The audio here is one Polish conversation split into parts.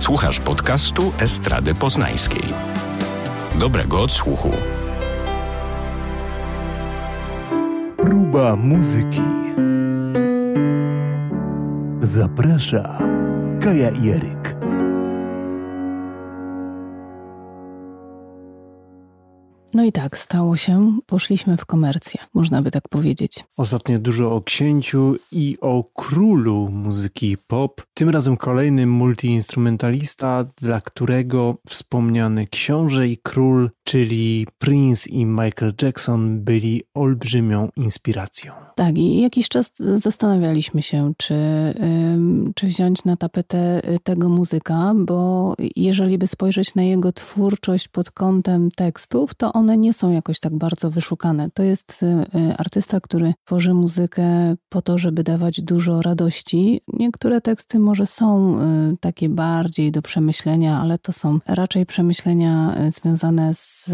Słuchasz podcastu Estrady Poznańskiej. Dobrego odsłuchu. Próba muzyki. Zaprasza Kaja Jeryk. No i tak, stało się, poszliśmy w komercję, można by tak powiedzieć. Ostatnio dużo o księciu i o królu muzyki pop. Tym razem kolejny multiinstrumentalista, dla którego wspomniany książę i król, czyli Prince i Michael Jackson, byli olbrzymią inspiracją. Tak, i jakiś czas zastanawialiśmy się, czy, czy wziąć na tapetę y, tego muzyka, bo jeżeli by spojrzeć na jego twórczość pod kątem tekstów, to one nie są jakoś tak bardzo wyszukane. To jest y, y, artysta, który tworzy muzykę po to, żeby dawać dużo radości. Niektóre teksty może są y, takie bardziej do przemyślenia, ale to są raczej przemyślenia związane z,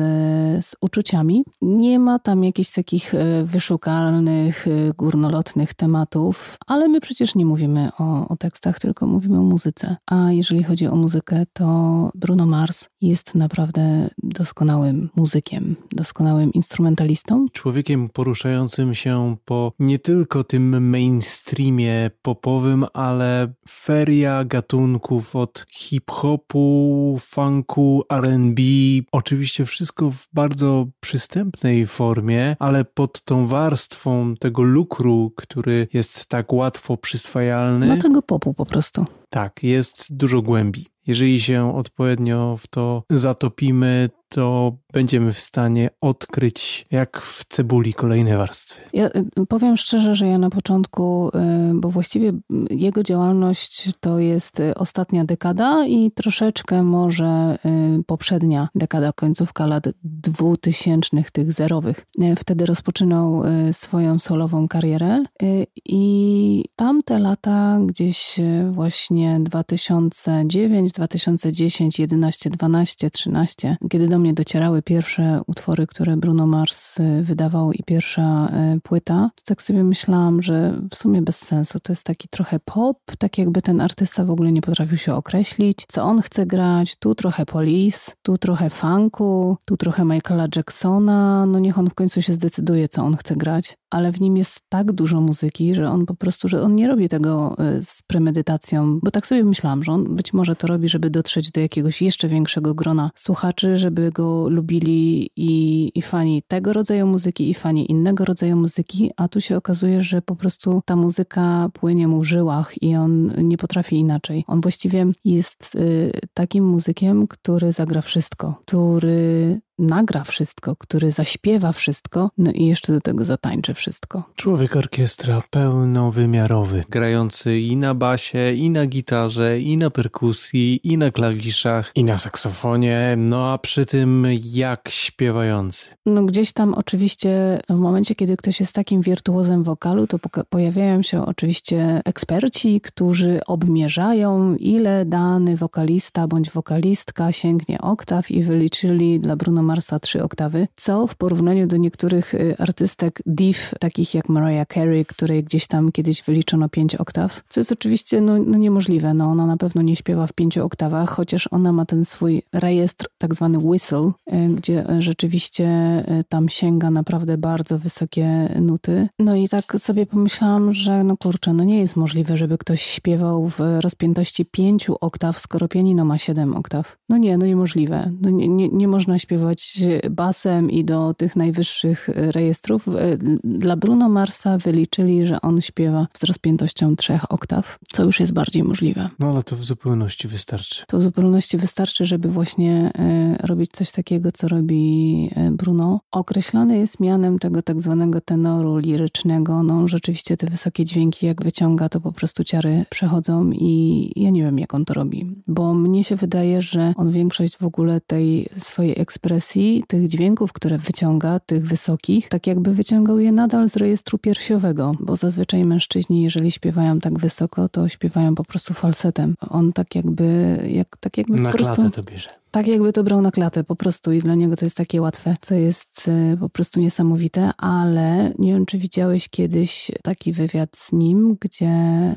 z uczuciami. Nie ma tam jakichś takich wyszukalnych, górnolotnych tematów, ale my przecież nie mówimy o, o tekstach, tylko mówimy o muzyce. A jeżeli chodzi o muzykę, to Bruno Mars jest naprawdę doskonałym muzykiem muzykiem, doskonałym instrumentalistą. Człowiekiem poruszającym się po nie tylko tym mainstreamie popowym, ale feria gatunków od hip-hopu, funku, RB. Oczywiście wszystko w bardzo przystępnej formie, ale pod tą warstwą tego lukru, który jest tak łatwo przyswajalny. No tego popu po prostu. Tak, jest dużo głębi. Jeżeli się odpowiednio w to zatopimy, to będziemy w stanie odkryć, jak w cebuli, kolejne warstwy. Ja y, powiem szczerze, że ja na początku, y, bo właściwie jego działalność to jest y, ostatnia dekada i troszeczkę może poprzednia dekada, końcówka lat dwutysięcznych, tych zerowych. Wtedy rozpoczynał swoją solową karierę i tamte lata, gdzieś właśnie 2009, 2010, 11, 12, 13, kiedy do mnie docierały pierwsze utwory, które Bruno Mars y, wydawał i pierwsza y, płyta, to tak sobie myślałam, że w sumie bez sensu. To jest taki trochę pop, tak jakby ten artysta w ogóle nie potrafił się określić, co on chce grać. Tu trochę Police, tu trochę funku, tu trochę Michaela Jacksona. No niech on w końcu się zdecyduje, co on chce grać ale w nim jest tak dużo muzyki, że on po prostu, że on nie robi tego y, z premedytacją, bo tak sobie myślałam, że on być może to robi, żeby dotrzeć do jakiegoś jeszcze większego grona słuchaczy, żeby go lubili i, i fani tego rodzaju muzyki, i fani innego rodzaju muzyki, a tu się okazuje, że po prostu ta muzyka płynie mu w żyłach i on nie potrafi inaczej. On właściwie jest y, takim muzykiem, który zagra wszystko, który nagra wszystko, który zaśpiewa wszystko, no i jeszcze do tego zatańczy wszystko. Człowiek orkiestra pełnowymiarowy, grający i na basie, i na gitarze, i na perkusji, i na klawiszach, i na saksofonie, no a przy tym jak śpiewający. No gdzieś tam oczywiście w momencie, kiedy ktoś jest takim wirtuozem wokalu, to pojawiają się oczywiście eksperci, którzy obmierzają, ile dany wokalista bądź wokalistka sięgnie oktaw i wyliczyli dla Bruno Marsa trzy oktawy, co w porównaniu do niektórych y, artystek div, takich jak Mariah Carey, której gdzieś tam kiedyś wyliczono pięć oktaw, co jest oczywiście no, no niemożliwe. No, ona na pewno nie śpiewa w pięciu oktawach, chociaż ona ma ten swój rejestr, tak zwany whistle, y, gdzie y, rzeczywiście tam sięga naprawdę bardzo wysokie nuty. No i tak sobie pomyślałam, że no kurczę, no nie jest możliwe, żeby ktoś śpiewał w rozpiętości pięciu oktaw, skoro pianino ma siedem oktaw. No nie, no niemożliwe. No nie, nie, nie można śpiewać basem i do tych najwyższych rejestrów. E, dla Bruno Marsa wyliczyli, że on śpiewa z rozpiętością trzech oktaw, co już jest bardziej możliwe. No ale to w zupełności wystarczy. To w zupełności wystarczy, żeby właśnie e, robić coś takiego, co robi e, Bruno. Określany jest mianem tego tak zwanego tenoru lirycznego. No rzeczywiście te wysokie dźwięki, jak wyciąga, to po prostu ciary przechodzą i ja nie wiem, jak on to robi, bo mnie się wydaje, że on większość w ogóle tej swojej ekspresji tych dźwięków, które wyciąga, tych wysokich, tak jakby wyciągał je nadal z rejestru piersiowego, bo zazwyczaj mężczyźni, jeżeli śpiewają tak wysoko, to śpiewają po prostu falsetem. On tak jakby, jak, tak jakby Na po prostu... to bierze. Tak jakby to brał na klatę po prostu i dla niego to jest takie łatwe, co jest e, po prostu niesamowite, ale nie wiem, czy widziałeś kiedyś taki wywiad z nim, gdzie,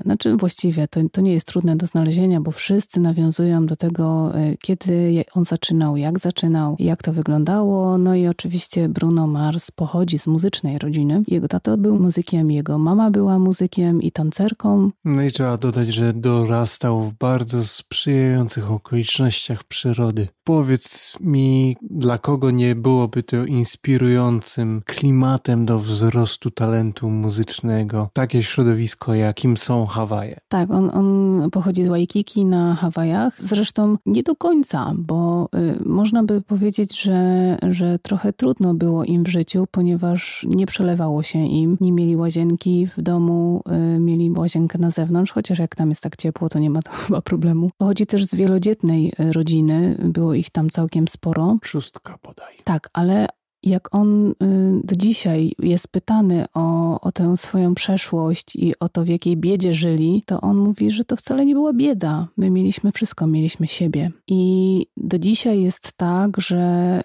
znaczy właściwie to, to nie jest trudne do znalezienia, bo wszyscy nawiązują do tego, e, kiedy on zaczynał, jak zaczynał, jak to wyglądało, no i oczywiście Bruno Mars pochodzi z muzycznej rodziny. Jego tato był muzykiem, jego mama była muzykiem i tancerką. No i trzeba dodać, że dorastał w bardzo sprzyjających okolicznościach przyrody. Powiedz mi, dla kogo nie byłoby to inspirującym klimatem do wzrostu talentu muzycznego, takie środowisko, jakim są Hawaje? Tak, on, on pochodzi z Waikiki na Hawajach. Zresztą nie do końca, bo y, można by powiedzieć, że, że trochę trudno było im w życiu, ponieważ nie przelewało się im. Nie mieli łazienki w domu, y, mieli łazienkę na zewnątrz, chociaż jak tam jest tak ciepło, to nie ma to chyba problemu. Pochodzi też z wielodzietnej y, rodziny. Było ich tam całkiem sporo. Szóstka bodaj. Tak, ale jak on y, do dzisiaj jest pytany o, o tę swoją przeszłość i o to, w jakiej biedzie żyli, to on mówi, że to wcale nie była bieda. My mieliśmy wszystko, mieliśmy siebie. I do dzisiaj jest tak, że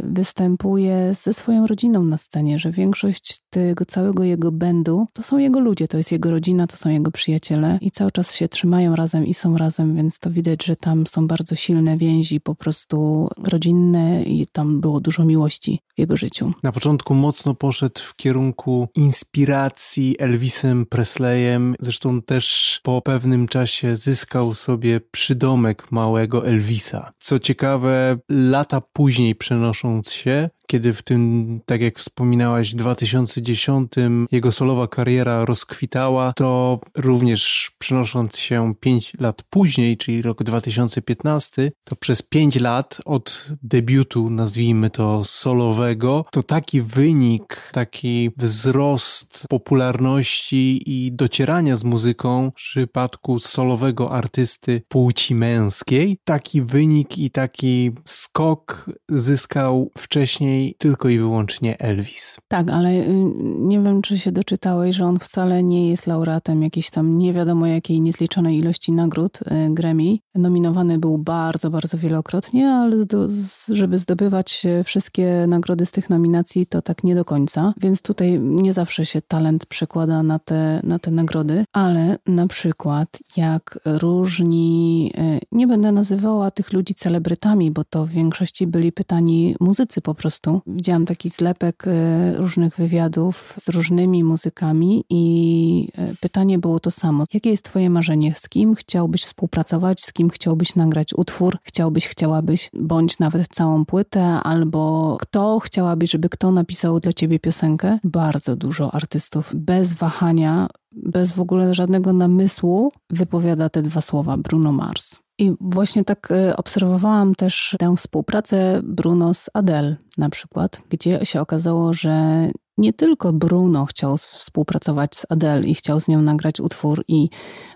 y, występuje ze swoją rodziną na scenie, że większość tego całego jego będu to są jego ludzie, to jest jego rodzina, to są jego przyjaciele i cały czas się trzymają razem i są razem, więc to widać, że tam są bardzo silne więzi po prostu rodzinne i tam było dużo miłości w jego życiu. Na początku mocno poszedł w kierunku inspiracji Elvisem Presleyem. Zresztą też po pewnym czasie zyskał sobie przydomek małego Elvisa. Co ciekawe, lata później przenosząc się, kiedy w tym, tak jak wspominałaś, 2010 jego solowa kariera rozkwitała, to również przenosząc się 5 lat później, czyli rok 2015, to przez 5 lat od debiutu, nazwijmy to to taki wynik, taki wzrost popularności i docierania z muzyką w przypadku solowego artysty płci męskiej, taki wynik i taki skok zyskał wcześniej tylko i wyłącznie Elvis. Tak, ale y, nie wiem, czy się doczytałeś, że on wcale nie jest laureatem jakiejś tam nie wiadomo jakiej niezliczonej ilości nagród y, Grammy. Nominowany był bardzo, bardzo wielokrotnie, ale żeby zdobywać wszystkie nagrody z tych nominacji, to tak nie do końca. Więc tutaj nie zawsze się talent przekłada na te, na te nagrody, ale na przykład jak różni, y, nie będę nazywała tych ludzi celebrytami, bo to w większości byli pytani muzycy po prostu Widziałam taki zlepek e, różnych wywiadów z różnymi muzykami i e, pytanie było to samo. Jakie jest twoje marzenie? Z kim chciałbyś współpracować? Z kim chciałbyś nagrać utwór? Chciałbyś, chciałabyś, bądź nawet całą płytę, albo kto chciałabyś, żeby kto napisał dla ciebie piosenkę? Bardzo dużo artystów bez wahania bez w ogóle żadnego namysłu wypowiada te dwa słowa Bruno Mars. I właśnie tak e, obserwowałam też tę współpracę Bruno z Adele na przykład, gdzie się okazało, że nie tylko Bruno chciał współpracować z Adele i chciał z nią nagrać utwór i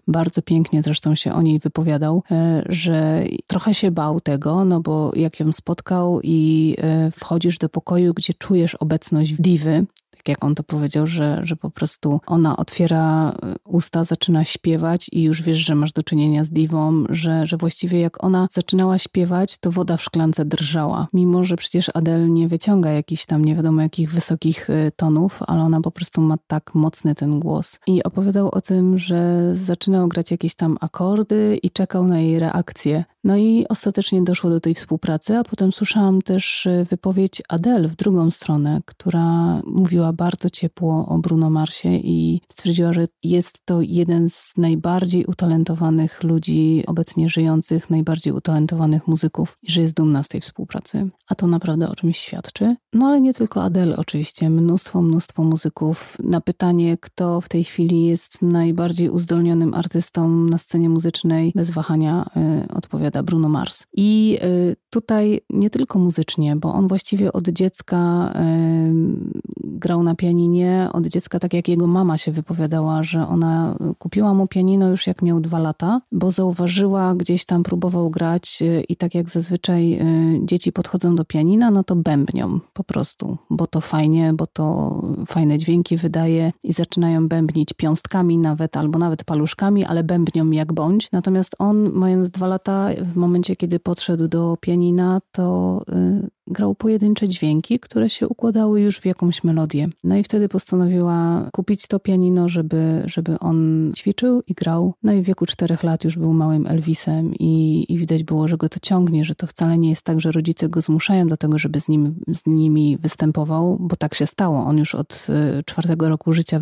bardzo pięknie zresztą się o niej wypowiadał, e, że trochę się bał tego, no bo jak ją spotkał i e, wchodzisz do pokoju, gdzie czujesz obecność diwy, tak jak on to powiedział, że, że po prostu ona otwiera e, usta, zaczyna śpiewać i już wiesz, że masz do czynienia z diwą, że, że właściwie jak ona zaczynała śpiewać, to woda w szklance drżała. Mimo, że przecież Adele nie wyciąga jakichś tam nie wiadomo jakich wysokich e, tonów, ale ona po prostu ma tak mocny ten głos. I opowiadał o tym, że zaczynał grać jakieś tam akordy i czekał na jej reakcję. No i ostatecznie doszło do tej współpracy, a potem słyszałam też e, wypowiedź Adele w drugą stronę, która mówiła bardzo ciepło o Bruno Marsie i stwierdziła, że jest to jeden z najbardziej utalentowanych ludzi obecnie żyjących, najbardziej utalentowanych muzyków i że jest dumna z tej współpracy. A to naprawdę o czymś świadczy. No ale nie tylko Adele oczywiście, mnóstwo, mnóstwo muzyków. Na pytanie, kto w tej chwili jest najbardziej uzdolnionym artystą na scenie muzycznej, bez wahania y, odpowiada Bruno Mars. I y, tutaj nie tylko muzycznie, bo on właściwie od dziecka y, grał na pianinie od dziecka, tak jak jego mama się wypowiadała, że ona kupiła mu pianino już jak miał dwa lata, bo zauważyła, gdzieś tam próbował grać y, i tak jak zazwyczaj y, dzieci podchodzą do pianina, no to bębnią po prostu, bo to fajnie, bo to fajne dźwięki wydaje i zaczynają bębnić piąstkami nawet, albo nawet paluszkami, ale bębnią jak bądź. Natomiast on, mając dwa lata, w momencie, kiedy podszedł do pianina, to y, grał pojedyncze dźwięki, które się układały już w jakąś melodię. No i wtedy postanowiła kupić to pianino, żeby, żeby on ćwiczył i grał. No i w wieku czterech lat już był małym Elvisem i, i widać było, że go to ciągnie, że to wcale nie jest tak, że rodzice go zmuszają do tego, żeby z, nim, z nimi występował, bo tak się stało. On już od y, czwartego roku życia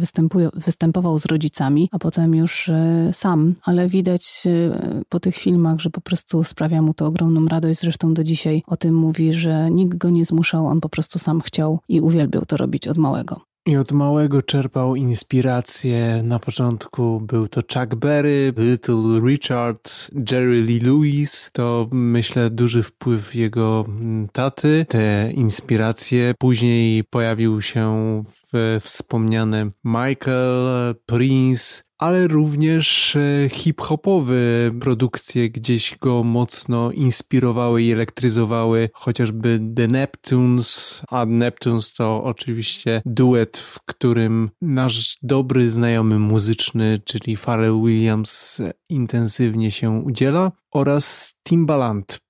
występował z rodzicami, a potem już y, sam, ale widać y, po tych filmach, że po prostu sprawia mu to ogromną radość. Zresztą do dzisiaj o tym mówi, że nikt go nie zmuszał, on po prostu sam chciał i uwielbiał to robić od małego. I od małego czerpał inspirację. Na początku był to Chuck Berry, Little Richard, Jerry Lee Lewis. To myślę duży wpływ jego mm, taty. Te inspiracje. Później pojawił się w wspomniane Michael, Prince, ale również e, hip-hopowe produkcje gdzieś go mocno inspirowały i elektryzowały, chociażby The Neptunes, a Neptunes to oczywiście duet, w którym nasz dobry znajomy muzyczny, czyli Pharrell Williams intensywnie się udziela oraz Timbaland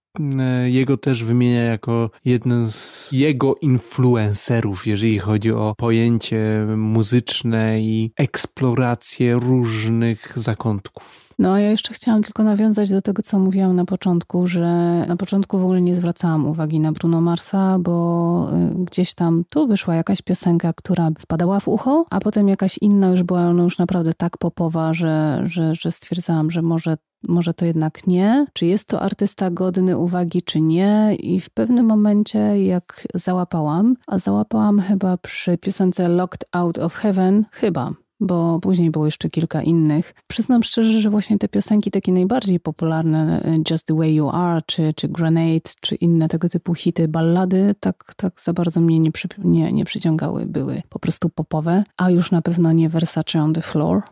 jego też wymienia jako jeden z jego influencerów, jeżeli chodzi o pojęcie muzyczne i eksplorację różnych zakątków. No, ja jeszcze chciałam tylko nawiązać do tego, co mówiłam na początku, że na początku w ogóle nie zwracałam uwagi na Bruno Marsa, bo y, gdzieś tam tu wyszła jakaś piosenka, która wpadała w ucho, a potem jakaś inna już była ona już naprawdę tak popowa, że, że, że stwierdzałam, że może może to jednak nie, czy jest to artysta godny uwagi, czy nie. I w pewnym momencie, jak załapałam, a załapałam chyba przy piosence Locked Out of Heaven, chyba, bo później było jeszcze kilka innych. Przyznam szczerze, że właśnie te piosenki takie najbardziej popularne, Just the Way You Are, czy, czy Grenade, czy inne tego typu hity, ballady, tak, tak za bardzo mnie nie, przy, nie, nie przyciągały. Były po prostu popowe, a już na pewno nie Versace on the Floor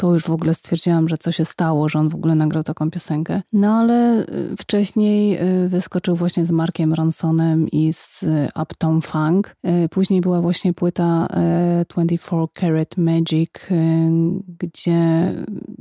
to już w ogóle stwierdziłam, że co się stało, że on w ogóle nagrał taką piosenkę. No ale y, wcześniej y, wyskoczył właśnie z Markiem Ronsonem i z Uptown Funk. Później była właśnie płyta 24 Karat Magic, gdzie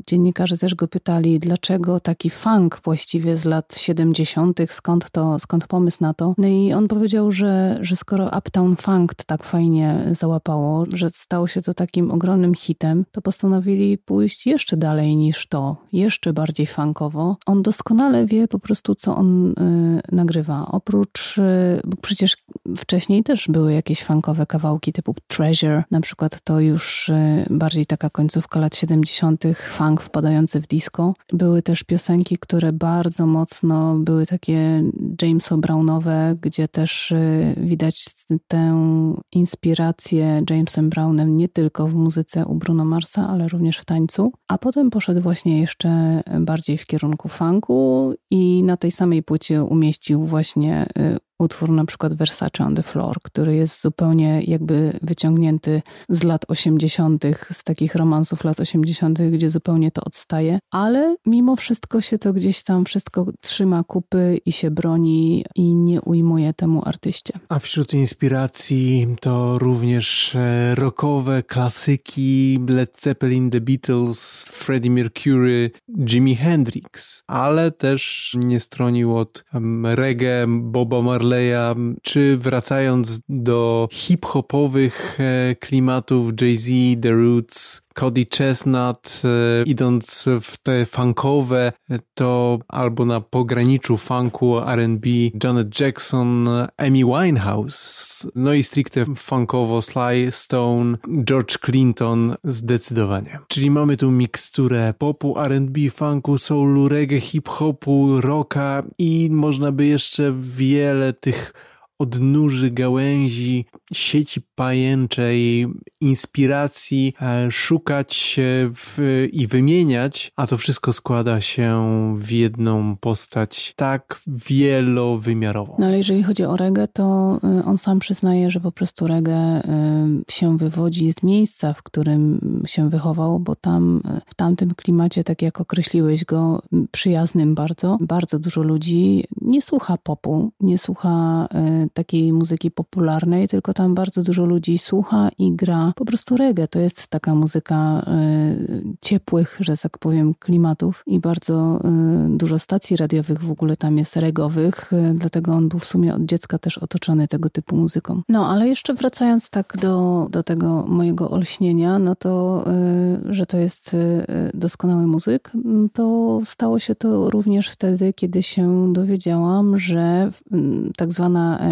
dziennikarze też go pytali, dlaczego taki funk właściwie z lat 70., skąd to, skąd pomysł na to. No i on powiedział, że, że skoro Uptown Funk tak fajnie załapało, że stało się to takim ogromnym hitem, to postanowili pójść jeszcze dalej niż to, jeszcze bardziej funkowo. On doskonale wie po prostu, co on y, nagrywa. Oprócz, y, bo przecież wcześniej też były jakieś funkowe kawałki typu Treasure, na przykład to już y, bardziej taka końcówka lat 70., funk wpadający w disco. Były też piosenki, które bardzo mocno były takie Jameso Brownowe, gdzie też y, widać tę inspirację Jamesem Brownem nie tylko w muzyce u Bruno Marsa, ale również w tańcu tańcu, a potem poszedł właśnie jeszcze bardziej w kierunku funku i na tej samej płycie umieścił właśnie y, utwór na przykład Versace on the Floor, który jest zupełnie jakby wyciągnięty z lat 80., z takich romansów lat 80., gdzie zupełnie to odstaje, ale mimo wszystko się to gdzieś tam wszystko trzyma kupy i się broni i nie ujmuje temu artyście. A wśród inspiracji to również e, rockowe klasyki Led Zeppelin, The Beatles, Freddie Mercury, Jimi Hendrix, ale też nie stronił od reggae, Boba Marley Marleya, czy wracając do hip-hopowych e, klimatów Jay-Z, The Roots, Cody Chestnut, e, idąc w te funkowe, to albo na pograniczu funku R&B Janet Jackson, Amy Winehouse, no i stricte funkowo Sly Stone, George Clinton zdecydowanie. Czyli mamy tu miksturę popu, R&B, funku, soulu, reggae, hip-hopu, rocka i można by jeszcze wiele tych odnóży gałęzi sieci pajęczej, inspiracji, e, szukać w, i wymieniać, a to wszystko składa się w jedną postać tak wielowymiarową. No ale jeżeli chodzi o reggae, to y, on sam przyznaje, że po prostu reggae y, się wywodzi z miejsca, w którym się wychował, bo tam w tamtym klimacie, tak jak określiłeś go, przyjaznym bardzo, bardzo dużo ludzi nie słucha popu, nie słucha takiej muzyki popularnej, tylko tam bardzo dużo ludzi słucha i gra po prostu reggae. To jest taka muzyka ciepłych, że tak powiem, klimatów i bardzo dużo stacji radiowych w ogóle tam jest regowych, dlatego on był w sumie od dziecka też otoczony tego typu muzyką. No, ale jeszcze wracając tak do, do tego mojego olśnienia, no to, że to jest doskonały muzyk, to stało się to również wtedy, kiedy się dowiedziałam, że mm, tak zwana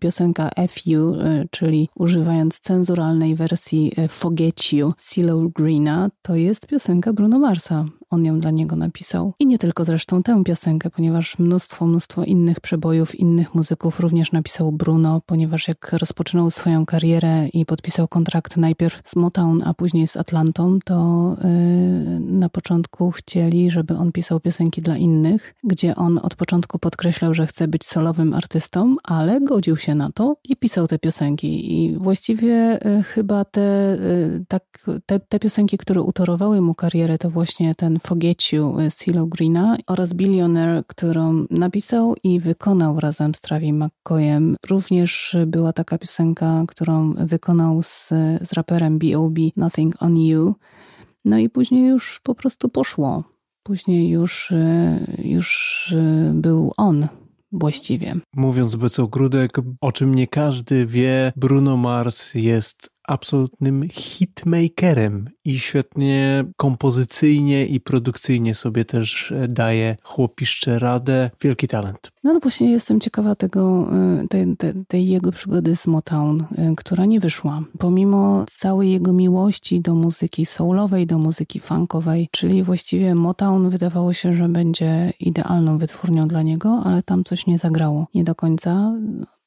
piosenka FU, e, czyli używając cenzuralnej wersji e, Forget You, CeeLo Greena, to jest piosenka Bruno Marsa. On ją dla niego napisał. I nie tylko zresztą tę piosenkę, ponieważ mnóstwo, mnóstwo innych przebojów, innych muzyków również napisał Bruno, ponieważ jak rozpoczynał swoją karierę i podpisał kontrakt najpierw z Motown, a później z Atlantą, to yy, na początku chcieli, żeby on pisał piosenki dla innych, gdzie on od początku podkreślał, że chce być solowym artystą, ale godził się na to i pisał te piosenki. I właściwie y, chyba te, y, tak, te, te piosenki, które utorowały mu karierę, to właśnie ten Forget You Silo Greena oraz Billionaire, którą napisał i wykonał razem z Travis McCoyem. Również była taka piosenka, którą wykonał z, z raperem B.O.B. Nothing on You. No i później już po prostu poszło. Później już, już był on właściwie. Mówiąc bez ogródek, o czym nie każdy wie, Bruno Mars jest absolutnym hitmakerem i świetnie kompozycyjnie i produkcyjnie sobie też e, daje chłopiszcze radę. Wielki talent. No, ale właśnie jestem ciekawa tego, e, tej, tej, tej, jego przygody z Motown, e, która nie wyszła. Pomimo całej jego miłości do muzyki soulowej, do muzyki funkowej, czyli właściwie Motown wydawało się, że będzie idealną wytwórnią dla niego, ale tam coś nie zagrało. Nie do końca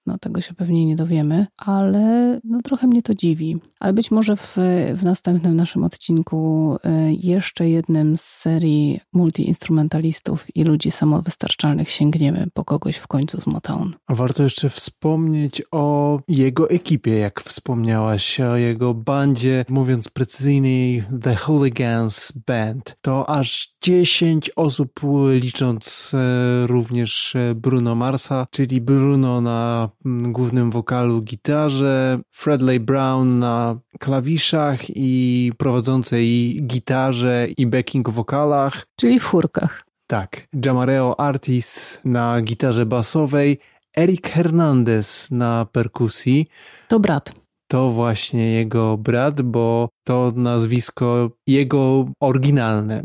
no tego się pewnie nie dowiemy, ale no trochę mnie to dziwi. Ale być może w, w następnym naszym odcinku e, jeszcze jednym z serii multiinstrumentalistów i ludzi samowystarczalnych sięgniemy po kogoś w końcu z Motown. Warto jeszcze wspomnieć o jego ekipie, jak wspomniałaś, o jego bandzie, mówiąc precyzyjniej The Hooligans Band. To aż 10 osób, licząc e, również e, Bruno Marsa, czyli Bruno na głównym wokalu, gitarze, Fredley Brown na klawiszach i prowadzącej gitarze i backing wokalach. Czyli w chórkach. Tak. Jamareo Artis na gitarze basowej, Eric Hernandez na perkusji. To brat to właśnie jego brat, bo to nazwisko jego oryginalne,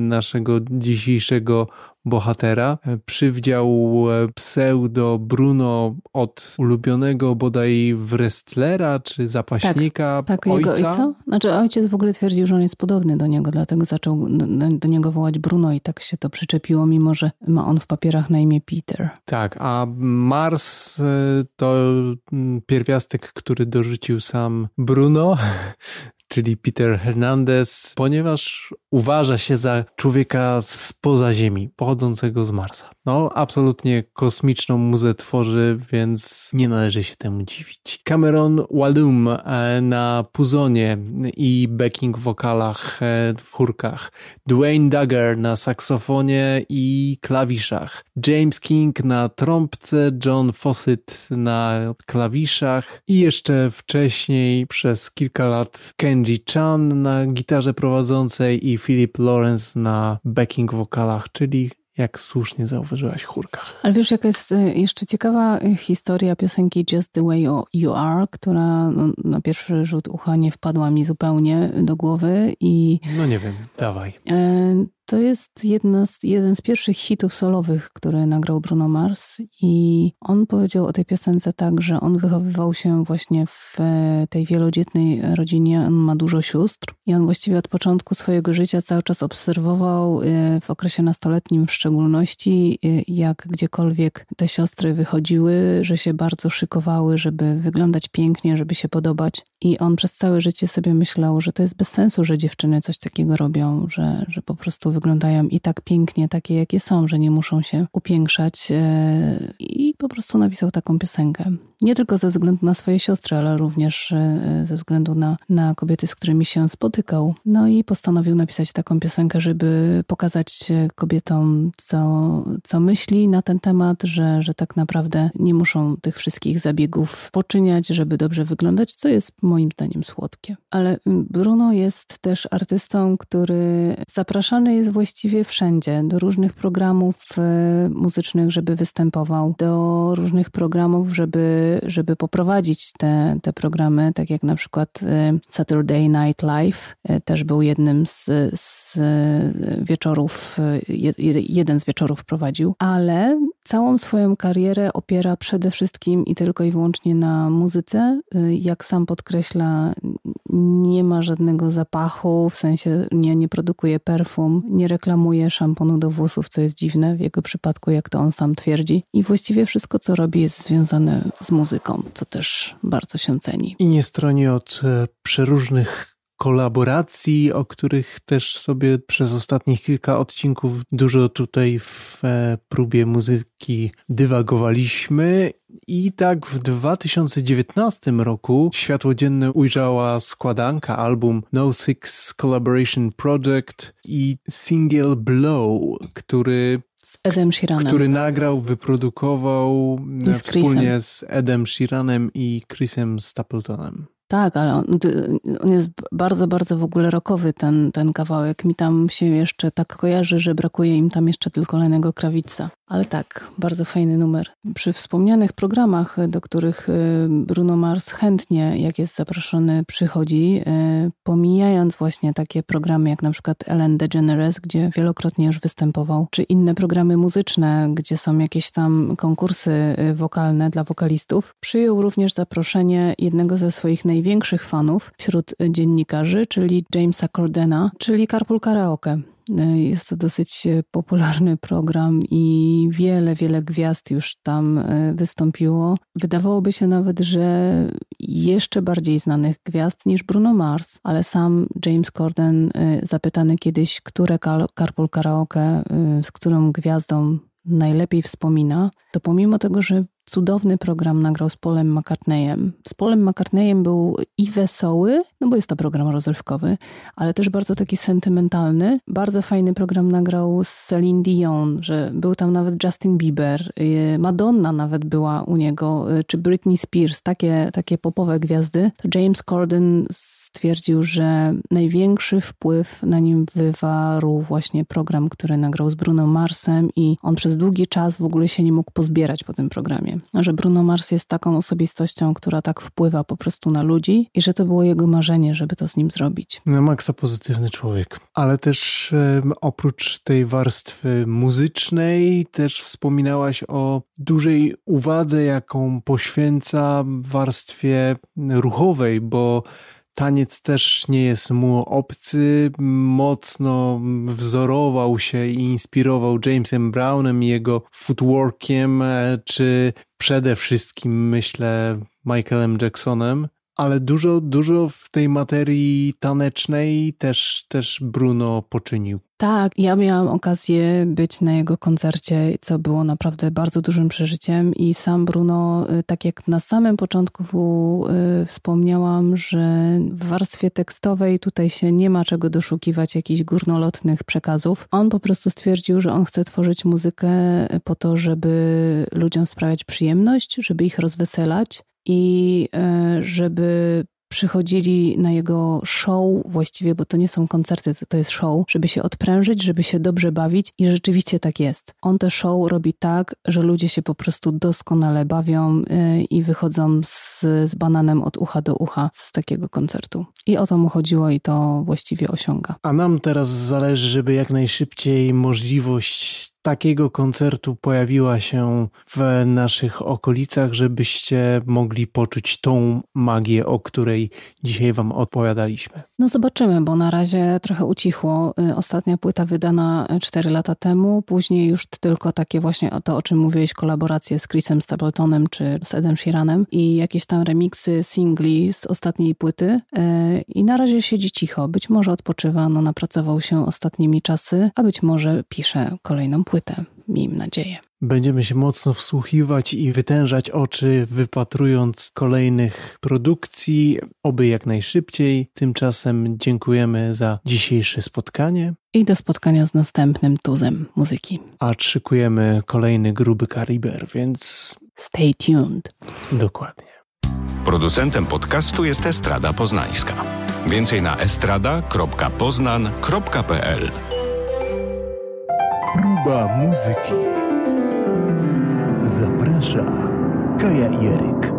naszego dzisiejszego bohatera. Przywdział pseudo Bruno od ulubionego bodaj wrestlera czy zapaśnika tak, tak, ojca. Jego ojca. Znaczy ojciec w ogóle twierdził, że on jest podobny do niego, dlatego zaczął do niego wołać Bruno i tak się to przyczepiło, mimo że ma on w papierach na imię Peter. Tak, a Mars e, to pierwiastek, który dorzucił sam Bruno, czyli Peter Hernandez, ponieważ uważa się za człowieka spoza Ziemi, pochodzącego z Marsa. No, absolutnie kosmiczną muzę tworzy, więc nie należy się temu dziwić. Cameron Walum e, na puzonie i backing wokalach e, w chórkach. Dwayne Duggar na saksofonie i klawiszach. James King na trąbce, John Fawcett na klawiszach i jeszcze wcześniej przez kilka lat Kenji Chan na gitarze prowadzącej i Philip Lawrence na backing wokalach, czyli jak słusznie zauważyłaś, chórkach. Ale wiesz, jaka jest e, jeszcze ciekawa e, historia piosenki Just the Way You Are, która no, na pierwszy rzut ucha nie wpadła mi zupełnie do głowy i... No nie wiem, dawaj. E, to jest jedna z, jeden z pierwszych hitów solowych, które nagrał Bruno Mars i on powiedział o tej piosence tak, że on wychowywał się właśnie w tej wielodzietnej rodzinie, on ma dużo sióstr i on właściwie od początku swojego życia cały czas obserwował e, w okresie nastoletnim w szczególności, e, jak gdziekolwiek te siostry wychodziły, że się bardzo szykowały, żeby wyglądać pięknie, żeby się podobać. I on przez całe życie sobie myślał, że to jest bez sensu, że dziewczyny coś takiego robią, że, że po prostu wyglądają i tak pięknie, takie jakie są, że nie muszą się upiększać e, i po prostu napisał taką piosenkę. Nie tylko ze względu na swoje siostry, ale również e, ze względu na, na kobiety, z którymi się spotykał. No i postanowił napisać taką piosenkę, żeby pokazać kobietom, co, co myśli na ten temat, że, że tak naprawdę nie muszą tych wszystkich zabiegów poczyniać, żeby dobrze wyglądać, co jest moim zdaniem słodkie. Ale Bruno jest też artystą, który zapraszany jest właściwie wszędzie, do różnych programów e, muzycznych, żeby występował, do różnych programów, żeby, żeby poprowadzić te, te programy, tak jak na przykład e, Saturday Night Live e, też był jednym z, z wieczorów, jeden z wieczorów prowadził, ale całą swoją karierę opiera przede wszystkim i tylko i wyłącznie na muzyce. Jak sam podkreśla, nie ma żadnego zapachu, w sensie nie, nie produkuje perfum, nie reklamuje szamponu do włosów, co jest dziwne w jego przypadku, jak to on sam twierdzi. I właściwie wszystko, co robi, jest związane z muzyką, co też bardzo się ceni. I nie stroni od e, przeróżnych kolaboracji, o których też sobie przez ostatnich kilka odcinków dużo tutaj w e, próbie muzyki dywagowaliśmy. I tak w 2019 roku światło dzienne ujrzała składanka album No Six Collaboration Project i single Blow, który z Edem Sheeranem. Który nagrał, wyprodukował z wspólnie z Edem Sheeranem i Chrisem Stapletonem. Tak, ale on, on, jest bardzo, bardzo w ogóle rokowy ten, ten kawałek. Mi tam się jeszcze tak kojarzy, że brakuje im tam jeszcze tylko Lenego Krawica. Ale tak, bardzo fajny numer. Przy wspomnianych programach, do których y, Bruno Mars chętnie, jak jest zaproszony, przychodzi, y, pomijając właśnie takie programy jak na przykład Ellen DeGeneres, gdzie wielokrotnie już występował, czy inne programy muzyczne, gdzie są jakieś tam konkursy wokalne dla wokalistów, przyjął również zaproszenie jednego ze swoich największych fanów wśród dziennikarzy, czyli Jamesa Cordena, czyli Carpool Karaoke. Jest to dosyć popularny program i wiele, wiele gwiazd już tam e, wystąpiło. Wydawałoby się nawet, że jeszcze bardziej znanych gwiazd niż Bruno Mars, ale sam James Corden, e, zapytany kiedyś, które Carpool Karaoke, e, z którą gwiazdą najlepiej wspomina, to pomimo tego, że cudowny program nagrał z Polem McCartneyem. Z Polem McCartneyem był i wesoły, no bo jest to program rozrywkowy, ale też bardzo taki sentymentalny. Bardzo fajny program nagrał z Celine Dion, że był tam nawet Justin Bieber, y, Madonna nawet była u niego, y, czy Britney Spears, takie, takie popowe gwiazdy. To James Corden stwierdził, że największy wpływ na nim wywarł właśnie program, który nagrał z Bruno Marsem i on przez długi czas w ogóle się nie mógł pozbierać po tym programie że Bruno Mars jest taką osobistością, która tak wpływa po prostu na ludzi i że to było jego marzenie, żeby to z nim zrobić. No, Maxa pozytywny człowiek, ale też oprócz tej warstwy muzycznej, też wspominałaś o dużej uwadze, jaką poświęca warstwie ruchowej, bo Taniec też nie jest mu obcy, mocno wzorował się i inspirował Jamesem Brownem i jego footworkiem, e, czy przede wszystkim myślę Michaelem Jacksonem ale dużo, dużo w tej materii tanecznej też, też Bruno poczynił. Tak, ja miałam okazję być na jego koncercie, co było naprawdę bardzo dużym przeżyciem i sam Bruno, y, tak jak na samym początku y, wspomniałam, że w warstwie tekstowej tutaj się nie ma czego doszukiwać jakichś górnolotnych przekazów. On po prostu stwierdził, że on chce tworzyć muzykę po to, żeby ludziom sprawiać przyjemność, żeby ich rozweselać, i e, żeby przychodzili na jego show właściwie, bo to nie są koncerty, to jest show, żeby się odprężyć, żeby się dobrze bawić i rzeczywiście tak jest. On te show robi tak, że ludzie się po prostu doskonale bawią e, i wychodzą z, z bananem od ucha do ucha z takiego koncertu. I o to mu chodziło i to właściwie osiąga. A nam teraz zależy, żeby jak najszybciej możliwość takiego koncertu pojawiła się w naszych okolicach, żebyście mogli poczuć tą magię, o której dzisiaj Wam odpowiadaliśmy. No zobaczymy, bo na razie trochę ucichło. Y, ostatnia płyta wydana 4 lata temu, później już tylko takie właśnie to, o czym mówiłeś, kolaboracje z Chrisem Stapletonem czy z Edem Sheeranem i jakieś tam remiksy, singli z ostatniej płyty. Y, I na razie siedzi cicho. Być może odpoczywa, no napracował się ostatnimi czasy, a być może pisze kolejną płytę. Miejmy nadzieję. Będziemy się mocno wsłuchiwać i wytężać oczy, wypatrując kolejnych produkcji, oby jak najszybciej. Tymczasem dziękujemy za dzisiejsze spotkanie. I do spotkania z następnym tuzem muzyki. A szykujemy kolejny gruby kariber, więc. Stay tuned. Dokładnie. Producentem podcastu jest Estrada Poznańska. Więcej na estrada.poznan.pl Próba muzyki. Zaprasza Kaja Jeryk.